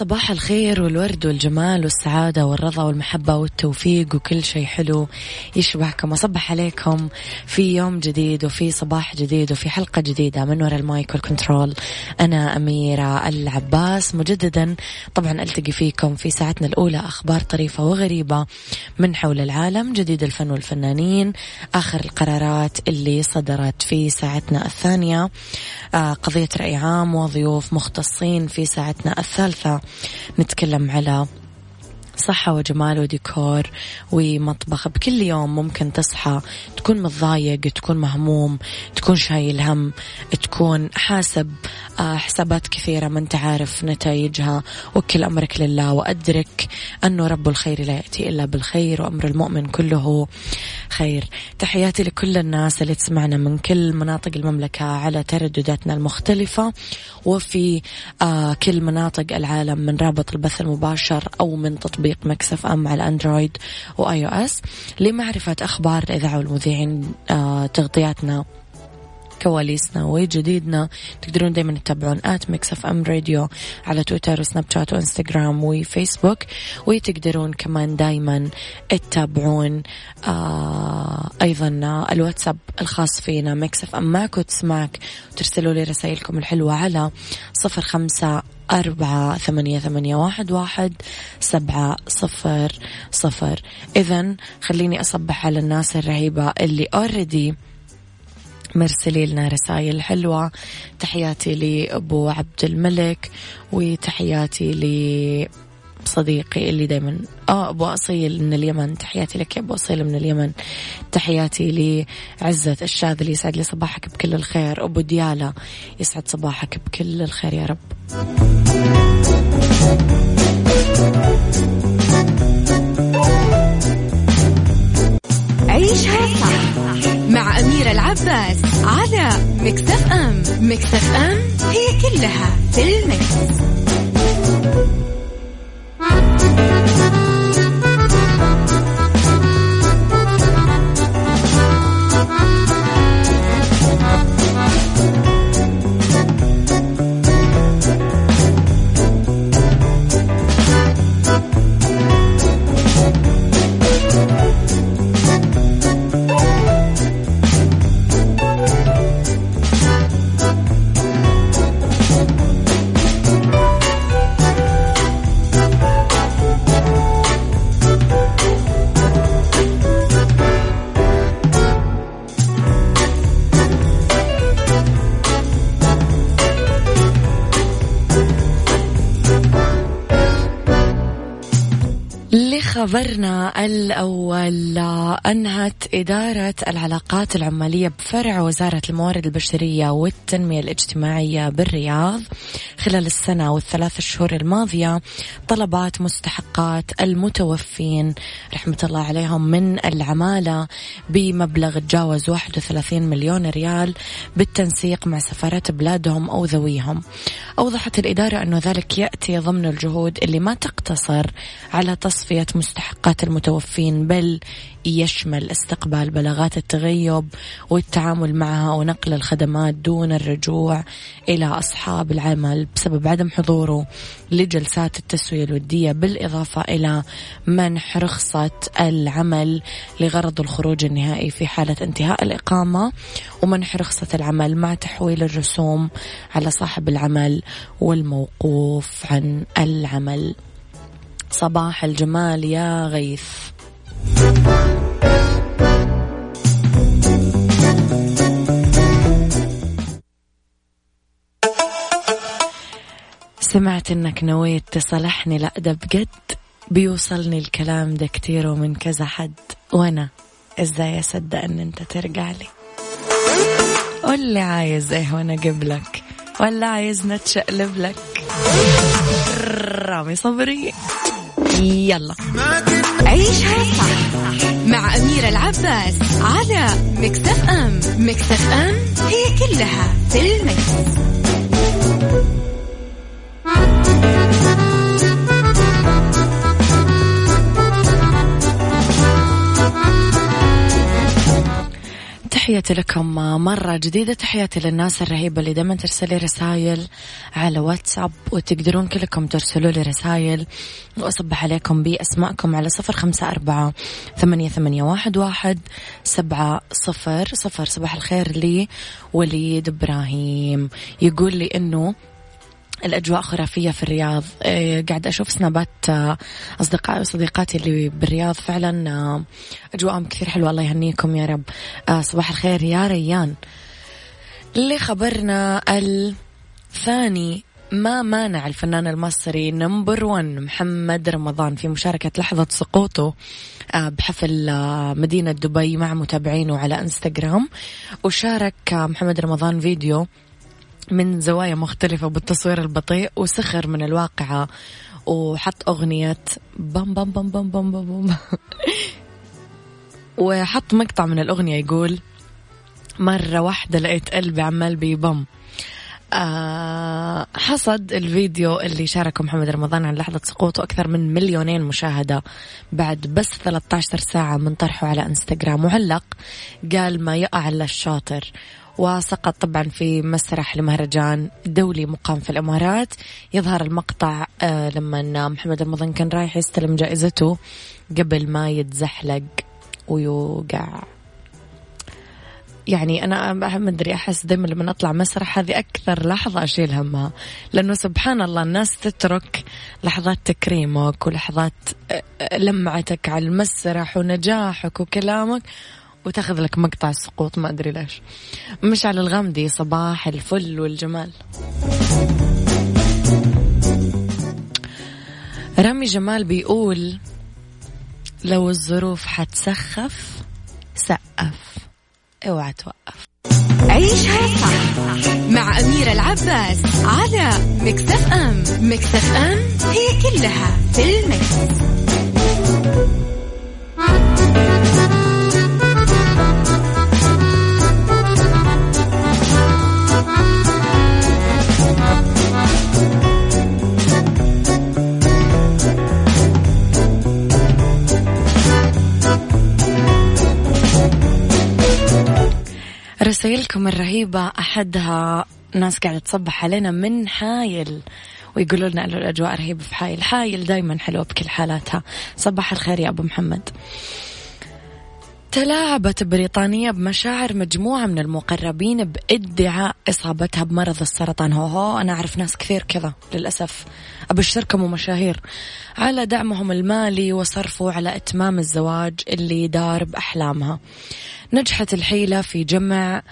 صباح الخير والورد والجمال والسعادة والرضا والمحبة والتوفيق وكل شيء حلو يشبهكم أصبح عليكم في يوم جديد وفي صباح جديد وفي حلقة جديدة من وراء المايك والكنترول. أنا أميرة العباس. مجددا طبعا ألتقي فيكم في ساعتنا الأولى أخبار طريفة وغريبة من حول العالم جديد الفن والفنانين آخر القرارات اللي صدرت في ساعتنا الثانية. آه، قضية رأي عام وضيوف مختصين في ساعتنا الثالثة. نتكلم على صحة وجمال وديكور ومطبخ. بكل يوم ممكن تصحى تكون متضايق تكون مهموم تكون شايل هم تكون حاسب آه، حسابات كثيرة ما انت عارف نتائجها. وكل أمرك لله وأدرك أنه رب الخير لا يأتي إلا بالخير وأمر المؤمن كله خير. تحياتي لكل الناس اللي تسمعنا من كل مناطق المملكة على تردداتنا المختلفة وفي آه كل مناطق العالم من رابط البث المباشر أو من تطبيق Mix FM على الأندرويد و iOS لمعرفة أخبار الإذاعة والمذيعين آه تغطياتنا كواليسنا وجديدنا. تقدرون دايما تتابعون at Mix FM Radio على تويتر وسناب شات وإنستغرام وفيسبوك. وتقدرون كمان دايما تتابعون آه أيضا الواتساب الخاص فينا Mix FM معك وتسمعك وترسلوا لي رسائلكم الحلوة على صفر خمسة أربعة ثمانية, ثمانية واحد, واحد سبعة صفر صفر. إذا خليني أصبح على الناس الرهيبة اللي already مرسلي لنا رسائل حلوة. تحياتي لأبو عبد الملك وتحياتي ل صديقي اللي دايما آه أبو أصيل من اليمن. تحياتي لك يا أبو أصيل من اليمن. تحياتي لعزة الشاذلي يسعد لي صباحك بكل الخير. أبو ديالا يسعد صباحك بكل الخير يا رب. عيشها صح مع أميرة العباس على مكتف أم. مكتف أم هي كلها في المكس. Thank you. خبرنا الأول أنهت إدارة العلاقات العمالية بفرع وزارة الموارد البشرية والتنمية الاجتماعية بالرياض. خلال السنة والثلاث شهور الماضية طلبات مستحقات المتوفين رحمة الله عليهم من العمالة بمبلغ تجاوز 31 مليون ريال بالتنسيق مع سفارات بلادهم أو ذويهم. أوضحت الإدارة أنه ذلك يأتي ضمن الجهود اللي ما تقتصر على تصفية مستحقات المتوفين بل يشمل استقبال بلاغات التغيب والتعامل معها ونقل الخدمات دون الرجوع إلى أصحاب العمل. بسبب عدم حضوره لجلسات التسوية الودية بالإضافة إلى منح رخصة العمل لغرض الخروج النهائي في حالة انتهاء الإقامة ومنح رخصة العمل مع تحويل الرسوم على صاحب العمل والموقوف عن العمل. صباح الجمال يا غيث. سمعت إنك نويت تصلحني. لا ده بجد بيوصلني الكلام ده كتير ومن كذا حد. وأنا إزاي أصدق إن أنت ترجع لي؟ قول لي عايز إيه وأنا أجيب لك؟ ولا عايز نتشقلب لك؟ رامي صبري. يلا. عيشها صح مع أميرة العباس على مكتف أم. مكتف أم هي كلها في المكس. تحياتي لكم مرة جديدة تحياتي للناس الرهيبة اللي دائما ترسلي رسائل على واتساب وتقدرون كلكم ترسلوا لي رسائل. وأصبح عليكم بأسماءكم على صفر خمسة أربعة ثمانية, ثمانية واحد, واحد سبعة صفر صفر صباح الخير لي وليد إبراهيم. يقول لي إنه الأجواء خرافية في الرياض. إيه، قاعد أشوف سنابات آه، أصدقائي وصديقاتي اللي بالرياض فعلا آه، أجواءهم كثير حلوة. الله يهنيكم يا رب. آه، صباح الخير يا ريان. اللي خبرنا الثاني ما مانع الفنان المصري نمبر ون محمد رمضان في مشاركة لحظة سقوطه بحفل مدينة دبي مع متابعينه على إنستغرام وشارك محمد رمضان فيديو من زوايا مختلفة بالتصوير البطيء وسخر من الواقعة وحط أغنية بام بام بام بام بام بام, بام. وحط مقطع من الأغنية يقول مرة واحدة لقيت قلبي عمال بيبم. آه حصد الفيديو اللي شاركه محمد رمضان عن لحظة سقوطه أكثر من مليونين مشاهدة بعد بس 13 ساعة من طرحه على إنستغرام. وعلق قال ما يقع إلا الشاطر. وسقط طبعا في مسرح لمهرجان دولي مقام في الإمارات. يظهر المقطع آه، لما محمد رمضان كان رايح يستلم جائزته قبل ما يتزحلق ويوقع. يعني أنا ما أدري أحس دائما لما أطلع مسرح هذه أكثر لحظة أشيل همها. لأنه سبحان الله الناس تترك لحظات تكريمك ولحظات آه، لمعتك على المسرح ونجاحك وكلامك. وتاخذ لك مقطع السقوط ما أدري ليش. مشعل الغامدي صباح الفل والجمال. رامي جمال بيقول لو الظروف حتسخف سقف. اوعى توقف. عيشها صح مع أميرة العباس على مكتف أم. مكتف أم هي كلها في المكس. رسائلكم الرهيبة أحدها ناس قاعدة تصبح علينا من حايل ويقولوا لنا الأجواء رهيبة في حايل. حايل دايما حلوة بكل حالاتها. صباح الخير يا أبو محمد. تلاعبت بريطانيا بمشاعر مجموعة من المقربين بادعاء إصابتها بمرض السرطان. هو هو أنا أعرف ناس كثير كذا للأسف. أبشركم ومشاهير على دعمهم المالي وصرفه على إتمام الزواج اللي دار بأحلامها. نجحت الحيلة في جمع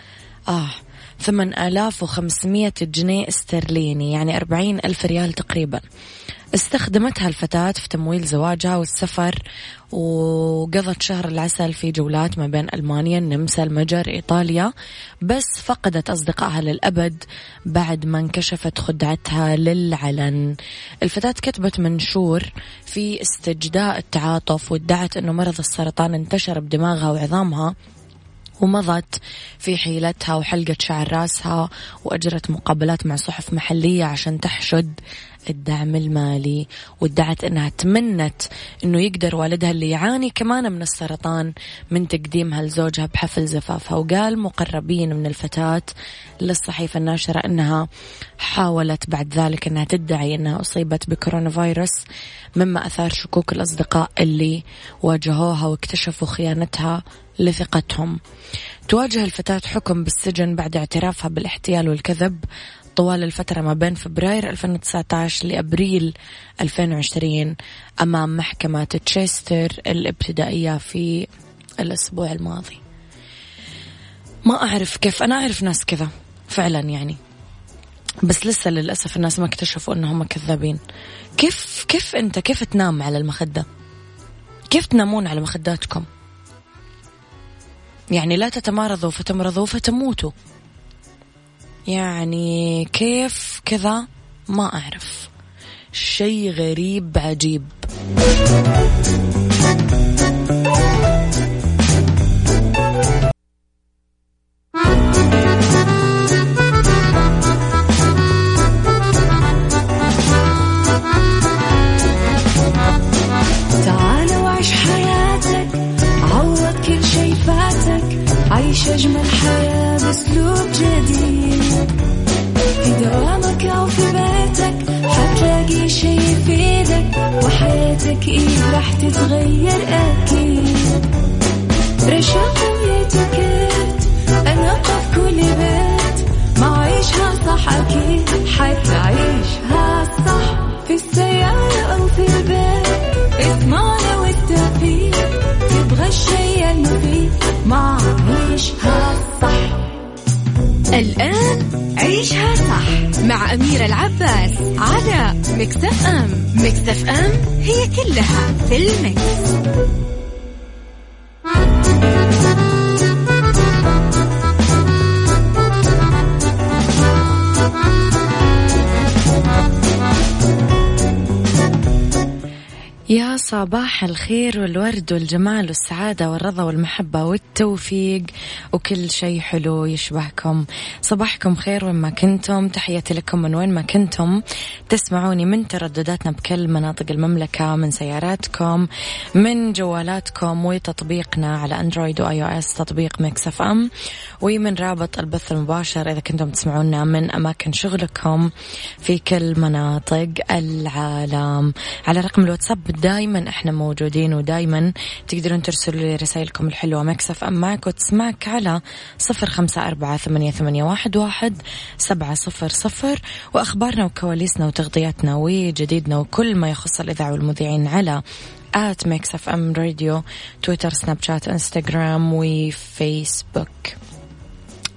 آه ثمان آلاف وخمسمية جنيه استرليني يعني أربعين ألف ريال تقريبا. استخدمتها الفتاة في تمويل زواجها والسفر وقضت شهر العسل في جولات ما بين ألمانيا النمسا المجر إيطاليا. بس فقدت أصدقائها للأبد بعد ما انكشفت خدعتها للعلن. الفتاة كتبت منشور في استجداء التعاطف وادعت أنه مرض السرطان انتشر بدماغها وعظامها. ومضت في حيلتها وحلقت شعر راسها وأجرت مقابلات مع صحف محلية عشان تحشد الدعم المالي وادعت أنها تمنت أنه يقدر والدها اللي يعاني كمان من السرطان من تقديمها لزوجها بحفل زفافها. وقال مقربين من الفتاة للصحيفة الناشرة أنها حاولت بعد ذلك أنها تدعي أنها أصيبت بكورونا فيروس مما أثار شكوك الأصدقاء اللي واجهوها واكتشفوا خيانتها لثقتهم. تواجه الفتاة حكم بالسجن بعد اعترافها بالاحتيال والكذب طوال الفترة ما بين فبراير 2019 لأبريل 2020 أمام محكمة تشيستر الإبتدائية في الأسبوع الماضي. ما أعرف كيف أنا أعرف ناس كذا فعلا يعني. بس لسه للأسف الناس ما اكتشفوا أنهم كذابين كيف كيف أنت كيف تنام على المخدة؟ كيف تنامون على مخداتكم؟ يعني لا تتمارضوا فتمرضوا فتموتوا. يعني كيف كذا؟ ما أعرف. شيء غريب عجيب. صباح الخير والورد والجمال والسعادة والرضا والمحبة والتوفيق وكل شيء حلو يشبهكم. صباحكم خير وين ما كنتم. تحياتي لكم من وين ما كنتم. تسمعوني من تردداتنا بكل مناطق المملكة من سياراتكم من جوالاتكم وتطبيقنا على أندرويد و iOS تطبيق Mix FM ومن رابط البث المباشر إذا كنتم تسمعونا من أماكن شغلكم في كل مناطق العالم. على رقم الواتساب إحنا موجودين ودائما تقدرون ترسلوا لي رسائلكم الحلوة Mix FM معك وتسمعك على صفر خمسة أربعة ثمانية, ثمانية واحد, واحد سبعة صفر صفر. وأخبارنا وكواليسنا وتغطياتنا وجديدنا وكل ما يخص الإذاعة والمذيعين على at Mix FM Radio تويتر سناب شات إنستغرام وفيسبوك.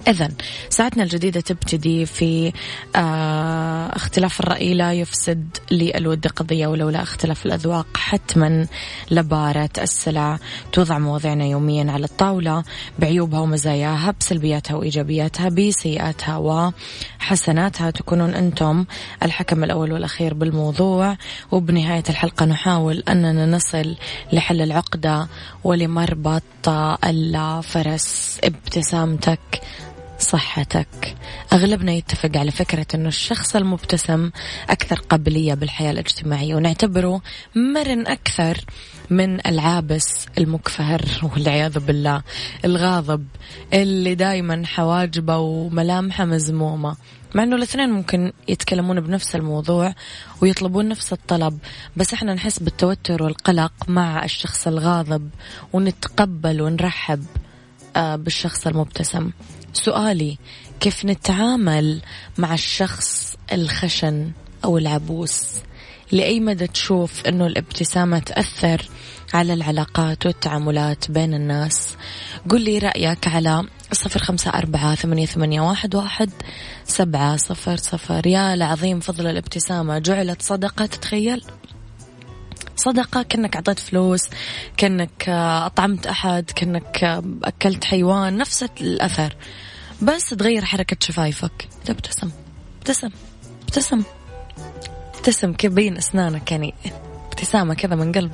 إذا ساعتنا الجديدة تبتدي في آه اختلاف الرأي لا يفسد للود قضية ولولا اختلاف الأذواق حتما لبارة السلع توضع مواضيعنا يوميا على الطاولة بعيوبها ومزاياها بسلبياتها وإيجابياتها بسيئاتها وحسناتها. تكونون أنتم الحكم الأول والأخير بالموضوع وبنهاية الحلقة نحاول أننا نصل لحل العقدة ولمربط الفرس ابتسامتك صحتك. أغلبنا يتفق على فكرة أنه الشخص المبتسم أكثر قابلية بالحياة الاجتماعية ونعتبره مرن أكثر من العابس المكفهر والعياذ بالله الغاضب اللي دايما حواجبه وملامحه مزمومة. مع إنه الاثنين ممكن يتكلمون بنفس الموضوع ويطلبون نفس الطلب بس إحنا نحس بالتوتر والقلق مع الشخص الغاضب ونتقبل ونرحب آه، بالشخص المبتسم. سؤالي كيف نتعامل مع الشخص الخشن أو العبوس؟ لأي مدى تشوف أنه الابتسامة تأثر على العلاقات والتعاملات بين الناس؟ قل لي رأيك على صفر خمسة أربعة ثمانية, ثمانية واحد, واحد سبعة صفر صفر. يا العظيم فضل الابتسامة. جعلت صدقة تتخيل؟ صدقة كأنك أعطيت فلوس كأنك أطعمت أحد كأنك أكلت حيوان نفس الأثر. بس تغير حركة شفايفك. تبتسم ابتسم. ابتسم. ابتسم. كيف بين أسنانك يعني ابتسامة كذا من قلب.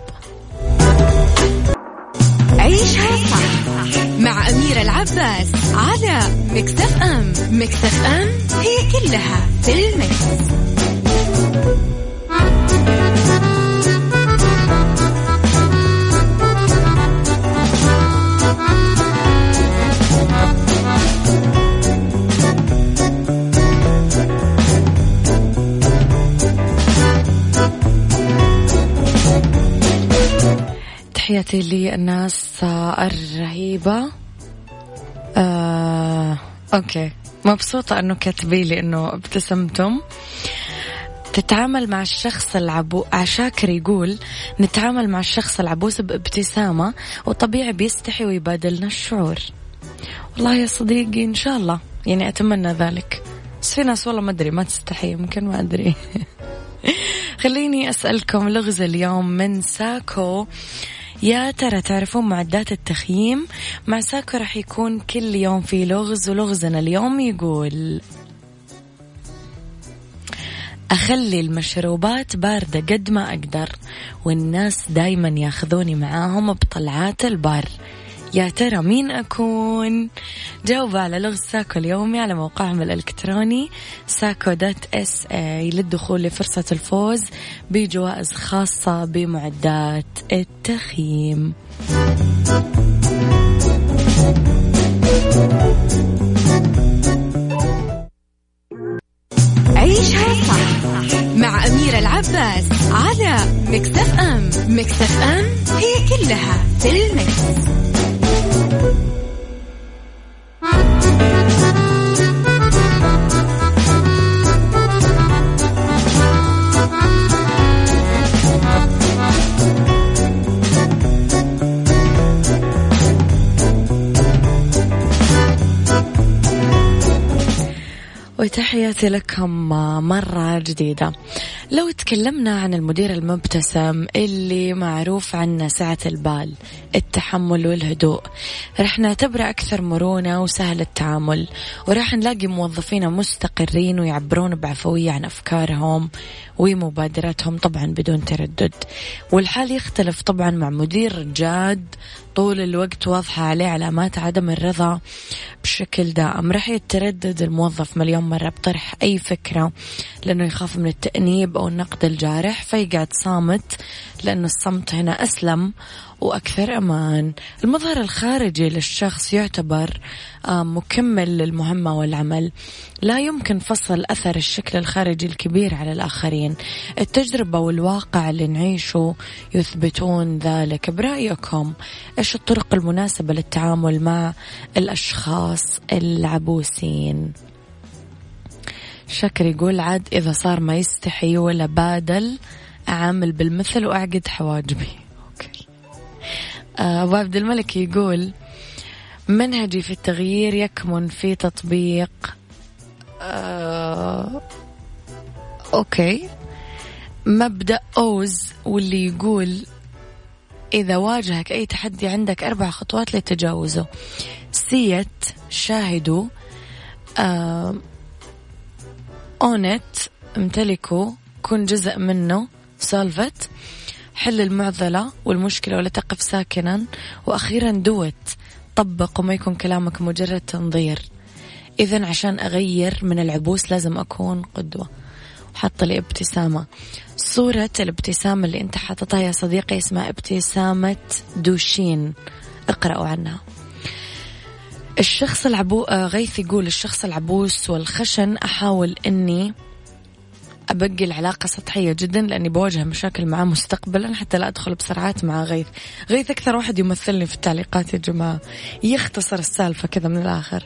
عيشها صح مع أميرة العباس على مكتف أم. مكتف أم هي كلها في المكس. تحياتي للناس الرهيبة. آه، أوكي. مبسوطة أنه كاتبي لي أنه ابتسمتم. تتعامل مع الشخص العبو عشاكر يقول نتعامل مع الشخص العبوس بابتسامة وطبيعي بيستحي ويبادلنا الشعور. والله يا صديقي إن شاء الله. يعني أتمنى ذلك. بس في ناس والله ما أدري ما تستحي يمكن ما أدري. خليني أسألكم لغز اليوم من ساكو. يا ترى تعرفون معدات التخييم؟ مع ساكو راح يكون كل يوم في لغز ولغزنا اليوم يقول أخلي المشروبات باردة قد ما أقدر والناس دايما ياخذوني معاهم بطلعات البر. يا ترى مين أكون؟ جاوب على لغز ساكو اليومي على موقعهم الإلكتروني ساكو dot SA للدخول لفرصة الفوز بجوائز خاصة بمعدات التخييم عيشها صح مع أميرة العباس على Mix FM Mix FM هي كلها في ال Mix. وتحياتي لكم مرة جديدة. لو تكلمنا عن المدير المبتسم اللي معروف عنه سعة البال التحمل والهدوء. رح نعتبره أكثر مرونة وسهل التعامل وراح نلاقي موظفين مستقرين ويعبرون بعفوية عن أفكارهم. ومبادراتهم طبعا بدون تردد. والحال يختلف طبعا مع مدير جاد طول الوقت واضحة عليه علامات عدم الرضا بشكل دائم. راح يتردد الموظف مليون مرة بطرح أي فكرة لأنه يخاف من التأنيب أو النقد الجارح فيقعد صامت لأن الصمت هنا أسلم وأكثر أمان. المظهر الخارجي للشخص يعتبر آه، مكمل للمهمة والعمل. لا يمكن فصل أثر الشكل الخارجي الكبير على الآخرين. التجربة والواقع اللي نعيشه يثبتون ذلك. برأيكم إيش الطرق المناسبة للتعامل مع الأشخاص العبوسين؟ شكر يقول عاد إذا صار ما يستحي ولا بادل أعامل بالمثل وأعقد حواجبي. Okay. آه، أبو عبد الملك يقول منهجي في التغيير يكمن في تطبيق. آه okay. مبدأ Oz واللي يقول إذا واجهك أي تحدي عندك أربع خطوات لتجاوزه. see it شاهده آه own it امتلكه كن جزء منه. solve it حل المعضلة والمشكلة ولا تقف ساكنا. وأخيرا do it طبق وما يكون كلامك مجرد تنظير. إذا عشان أغير من العبوس لازم أكون قدوة. وحط لي ابتسامة. صورة الابتسامة اللي أنت حاططها يا صديقي اسمها ابتسامة دوشين. اقرأوا عنها. الشخص العبو آه، غيث يقول الشخص العبوس والخشن أحاول أني أبقي العلاقة سطحية جدا لأني بواجه مشاكل معاه مستقبلا حتى لا أدخل بسرعات مع غيث. غيث أكثر واحد يمثلني في التعليقات يا جماعة. يختصر السالفة كذا من الآخر.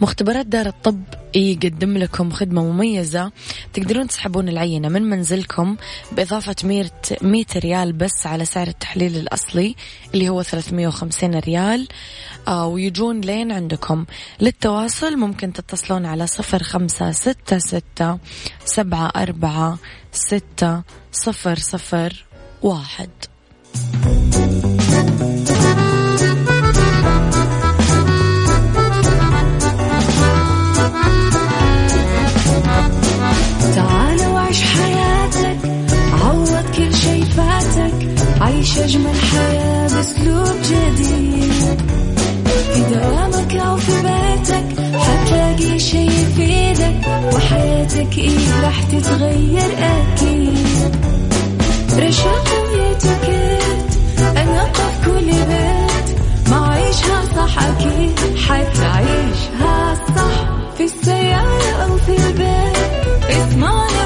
مختبرات دار الطب يقدم لكم خدمة مميزة. تقدرون تسحبون العينة من منزلكم بإضافة 100 ريال بس على سعر التحليل الأصلي اللي هو 350 ريال. آه ويجون لين عندكم. للتواصل ممكن تتصلون على صفر خمسة ستة ستة سبعة أربعة ستة صفر صفر واحد. أجمل حياة بأسلوب جديد. في دوامك أو في بيتك حتلاقي شي يفيدك وحياتك إيه راح تتغير أكيد. رشاق أنا في كل بيت. ما عيشها صح أكيد حتعيشها صح. في السيارة أو في البيت اسمعنا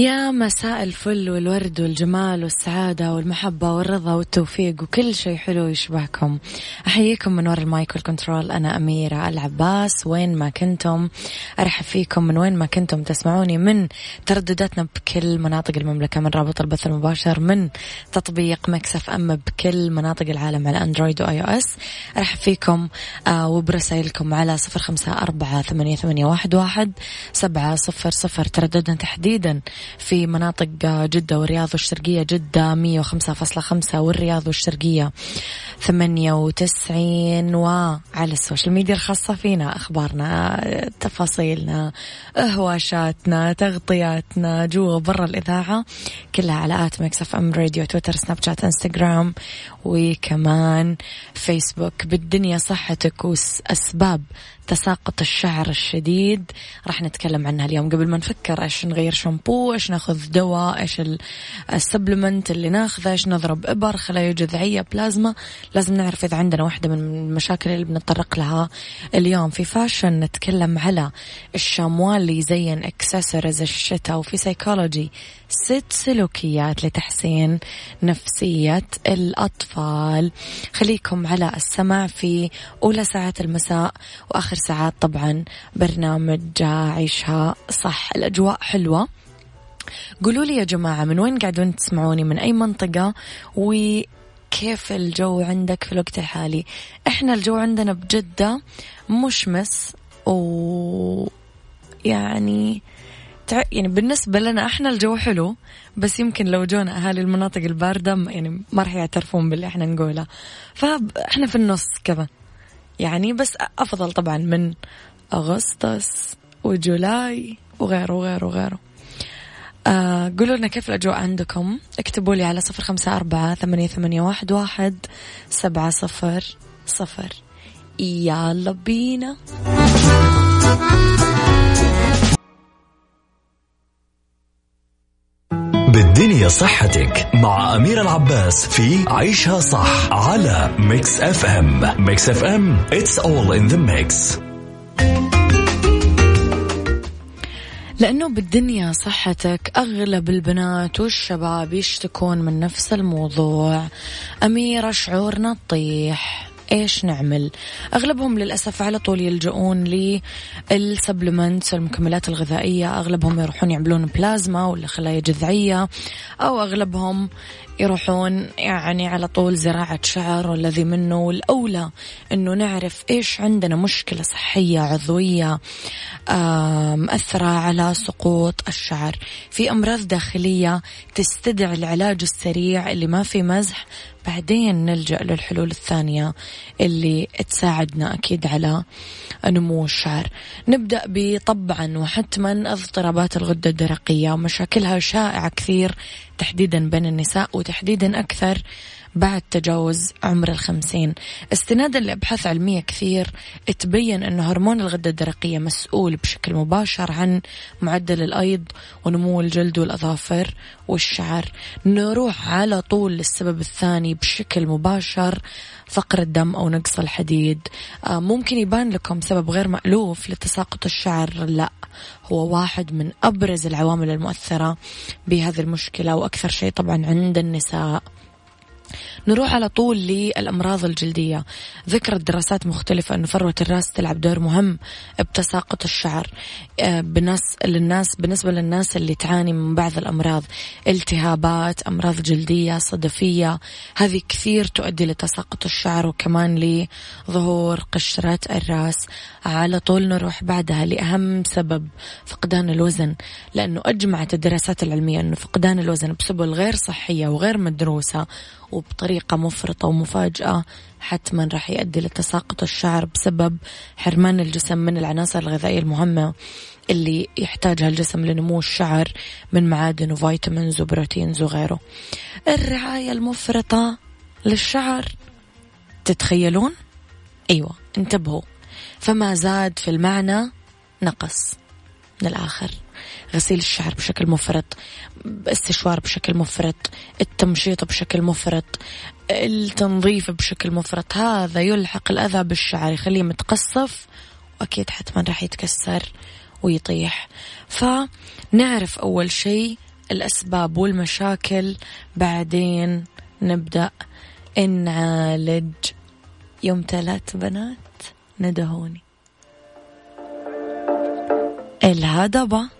يا مساء الفل والورد والجمال والسعادة والمحبة والرضا والتوفيق وكل شيء حلو يشبهكم. أحييكم من وراء ال mic وال control. أنا أميرة العباس. وين ما كنتم أرحب فيكم من وين ما كنتم. تسمعوني من تردداتنا بكل مناطق المملكة من رابط البث المباشر من تطبيق Mix FM بكل مناطق العالم على أندرويد و iOS أرحب فيكم آه وبرسائلكم على صفر خمسة أربعة ثمانية, واحد سبعة صفر صفر. ترددنا تحديدا في مناطق جدة والرياض والشرقية جدة مية وخمسة فاصلة خمسة والرياض والشرقية ثمانية وتسعين وعلى السوشيال ميديا الخاصة فينا أخبارنا تفاصيلنا هواشاتنا تغطياتنا جوا برا الإذاعة كلها على at Mix FM Radio تويتر سناب شات إنستغرام وكمان فيسبوك. بالدنيا صحتك وأسباب تساقط الشعر الشديد. راح نتكلم عنها اليوم. قبل ما نفكر إيش نغير شامبو؟ إيش ناخذ دواء إيش ال supplement اللي ناخذه إيش نضرب ابر خلايا جذعيه بلازما. لازم نعرف إذا عندنا واحدة من المشاكل اللي بنتطرق لها اليوم. في fashion نتكلم على الشامواه اللي يزين اكسسوارز الشتاء وفي سيكولوجي ست سلوكيات لتحسين نفسية الأطفال. خليكم على السمع في أولى ساعات المساء وآخر ساعات طبعا برنامج عيشها صح. الأجواء حلوة. قولوا لي يا جماعة من وين قاعدون تسمعوني؟ من أي منطقة؟ و كيف الجو عندك في الوقت الحالي؟ إحنا الجو عندنا بجدة مشمس و يعني يعني بالنسبة لنا إحنا الجو حلو بس يمكن لو جونا أهالي المناطق الباردة يعني ما راح يعترفون باللي إحنا نقوله. فاحنا في النص كذا يعني بس أفضل طبعا من أغسطس و July وغيره وغيره وغيره. آه قولوا لنا كيف الأجواء عندكم؟ اكتبوا لي على صفر خمسة أربعة ثمانية, ثمانية واحد, واحد سبعة صفر صفر. يلا بينا. بالدنيا صحتك مع أميرة العباس في عيشها صح على Mix FM Mix FM it's all in the mix. لأنه بالدنيا صحتك أغلب البنات والشباب يشتكون من نفس الموضوع. أميرة شعورنا تطيح إيش نعمل؟ أغلبهم للأسف على طول يلجؤون لل supplements المكملات الغذائية. أغلبهم يروحون يعملون بلازما ولا خلايا جذعية أو أغلبهم يروحون يعني على طول زراعة شعر والذي منه. والأولى أنه نعرف إيش عندنا مشكلة صحية عضوية مأثرة على سقوط الشعر. في أمراض داخلية تستدعي العلاج السريع اللي ما في مزح بعدين نلجأ للحلول الثانية اللي تساعدنا أكيد على نمو الشعر. نبدأ بطبعا وحتما اضطرابات الغدة الدرقية. ومشاكلها شائعة كثير تحديدا بين النساء وتحديدا أكثر بعد تجاوز عمر الخمسين. استنادا لأبحاث علمية كثير تبين أن هرمون الغدة الدرقية مسؤول بشكل مباشر عن معدل الأيض ونمو الجلد والأظافر والشعر. نروح على طول للسبب الثاني بشكل مباشر فقر الدم أو نقص الحديد. آه، ممكن يبان لكم سبب غير مألوف لتساقط الشعر. لا هو واحد من أبرز العوامل المؤثرة بهذه المشكلة وأكثر شيء طبعا عند النساء. نروح على طول للأمراض الجلدية. ذكرت دراسات مختلفة أن فروة الرأس تلعب دور مهم بتساقط الشعر آه، بناس للناس بالنسبة للناس اللي تعاني من بعض الأمراض التهابات أمراض جلدية صدفية. هذه كثير تؤدي لتساقط الشعر وكمان لظهور قشرة الرأس. على طول نروح بعدها لأهم سبب فقدان الوزن لأنه أجمعت الدراسات العلمية أنه فقدان الوزن بسبب غير صحية وغير مدروسة وبطريقة مفرطة ومفاجئة حتما راح يؤدي لتساقط الشعر بسبب حرمان الجسم من العناصر الغذائية المهمة اللي يحتاجها الجسم لنمو الشعر من معادن وفيتامينز وبروتينز وغيره. الرعاية المفرطة للشعر تتخيلون؟ أيوة انتبهوا. فما زاد في المعنى نقص من الآخر. غسيل الشعر بشكل مفرط استشوار بشكل مفرط التمشيط بشكل مفرط التنظيف بشكل مفرط. هذا يلحق الأذى بالشعر يخليه متقصف وأكيد حتما راح يتكسر ويطيح. فنعرف أول شيء الأسباب والمشاكل بعدين نبدأ نعالج. يوم ثلاث بنات ندهوني. الهضبة.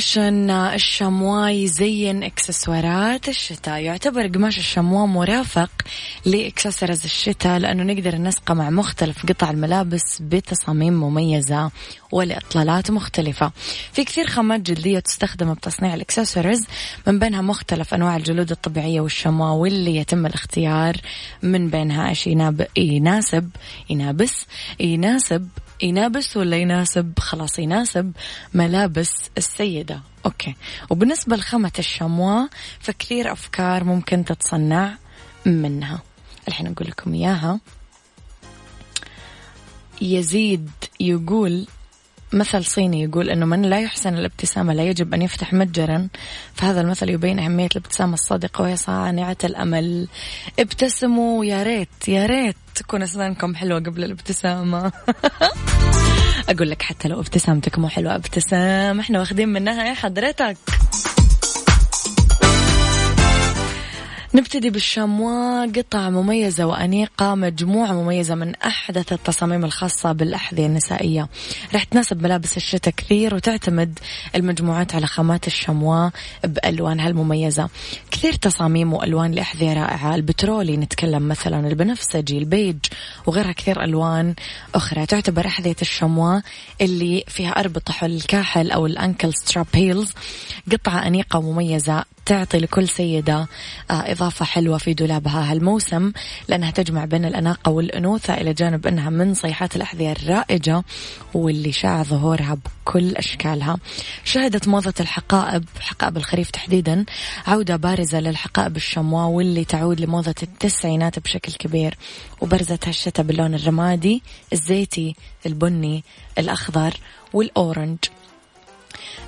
fashion الشموا يزين إكسسوارات الشتاء. يعتبر قماش الشموا مرافق لاكسسوارز الشتاء لأنه نقدر نسقه مع مختلف قطع الملابس بتصاميم مميزة ولاطلالات مختلفة. في كثير خامات جلدية تستخدم بتصنيع الإكسسوارز من بينها مختلف أنواع الجلود الطبيعية والشموا واللي يتم الاختيار من بينها. إيش؟ يناسب ينابس يناسب ينابس ولا يناسب؟ خلاص يناسب ملابس السيدة. أوكي. وبالنسبة لخامة الشموا فكثير أفكار ممكن تتصنع منها. الحين أقول لكم إياها. يزيد يقول مثل صيني يقول أنه من لا يحسن الابتسامة لا يجب أن يفتح متجرا. فهذا المثل يبين أهمية الابتسامة الصادقة وهي صانعة الأمل. ابتسموا يا ريت يا ريت تكون أسنانكم حلوة قبل الابتسامة. أقول لك حتى لو ابتسامتك مو حلوة ابتسام. إحنا واخدين منها يا حضرتك. نبتدي بالشاموا قطع مميزة وأنيقة مجموعة مميزة من أحدث التصاميم الخاصة بالأحذية النسائية. راح تناسب ملابس الشتاء كثير وتعتمد المجموعات على خامات الشاموا بألوانها المميزة. كثير تصاميم وألوان لأحذية رائعة. البترولي نتكلم مثلا البنفسجي البيج وغيرها كثير ألوان أخرى. تعتبر أحذية الشاموا اللي فيها أربطة حول الكاحل أو الأنكل ستراب هيلز قطعة أنيقة ومميزة تعطي لكل سيدة آه، إضافة حلوة في دولابها هالموسم. لأنها تجمع بين الأناقة والأنوثة إلى جانب أنها من صيحات الأحذية الرائجة واللي شاع ظهورها بكل أشكالها. شهدت موضة الحقائب حقائب الخريف تحديدا عودة بارزة للحقائب الشموا واللي تعود لموضة التسعينات بشكل كبير. وبرزت هالشتاء باللون الرمادي الزيتي البني الأخضر والأورنج.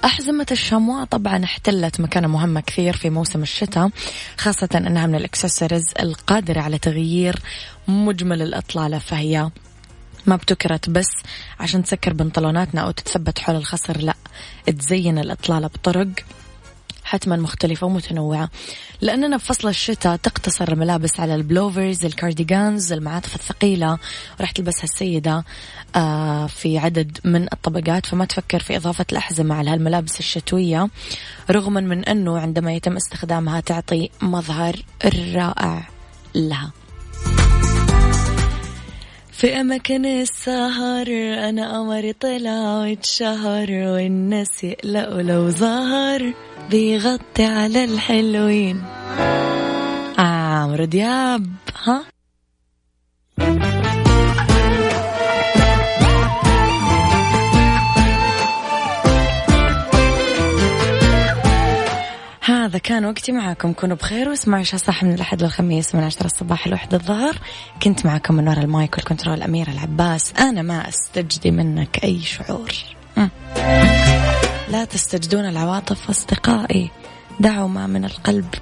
أحزمة الشموا طبعا احتلت مكانة مهمة كثير في موسم الشتاء خاصة أنها من الإكسسوارز القادرة على تغيير مجمل الإطلالة فهي ما بتكرت بس عشان تسكر بنطلوناتنا أو تتثبت حول الخصر لا تزين الإطلالة بطرق حتما مختلفة ومتنوعة. لأننا بفصل الشتاء تقتصر الملابس على البلوفرز الكارديغانز المعاطف الثقيلة. وراح تلبسها السيدة آه، في عدد من الطبقات. فما تفكر في إضافة الأحزمة على هالملابس الشتوية رغما من أنه عندما يتم استخدامها تعطي مظهر رائع لها. في أماكن السهر أنا قمري طلع واتشهر والناس يقلقوا لو ظهر. بيغطي على الحلوين. عمرو دياب ها؟ هذا كان وقتي معاكم كونوا بخير واسمعوا عشاء صح من الأحد للخميس من عشرة الصباح لوحدة الظهر. كنت معكم من وراء المايك والكنترول الأميرة العباس. أنا ما أستجدي منك أي شعور. لا تستجدون العواطف أصدقائي. دعوا ما من القلب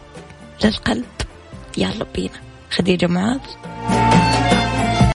للقلب. يلا بينا خديجة معاذ.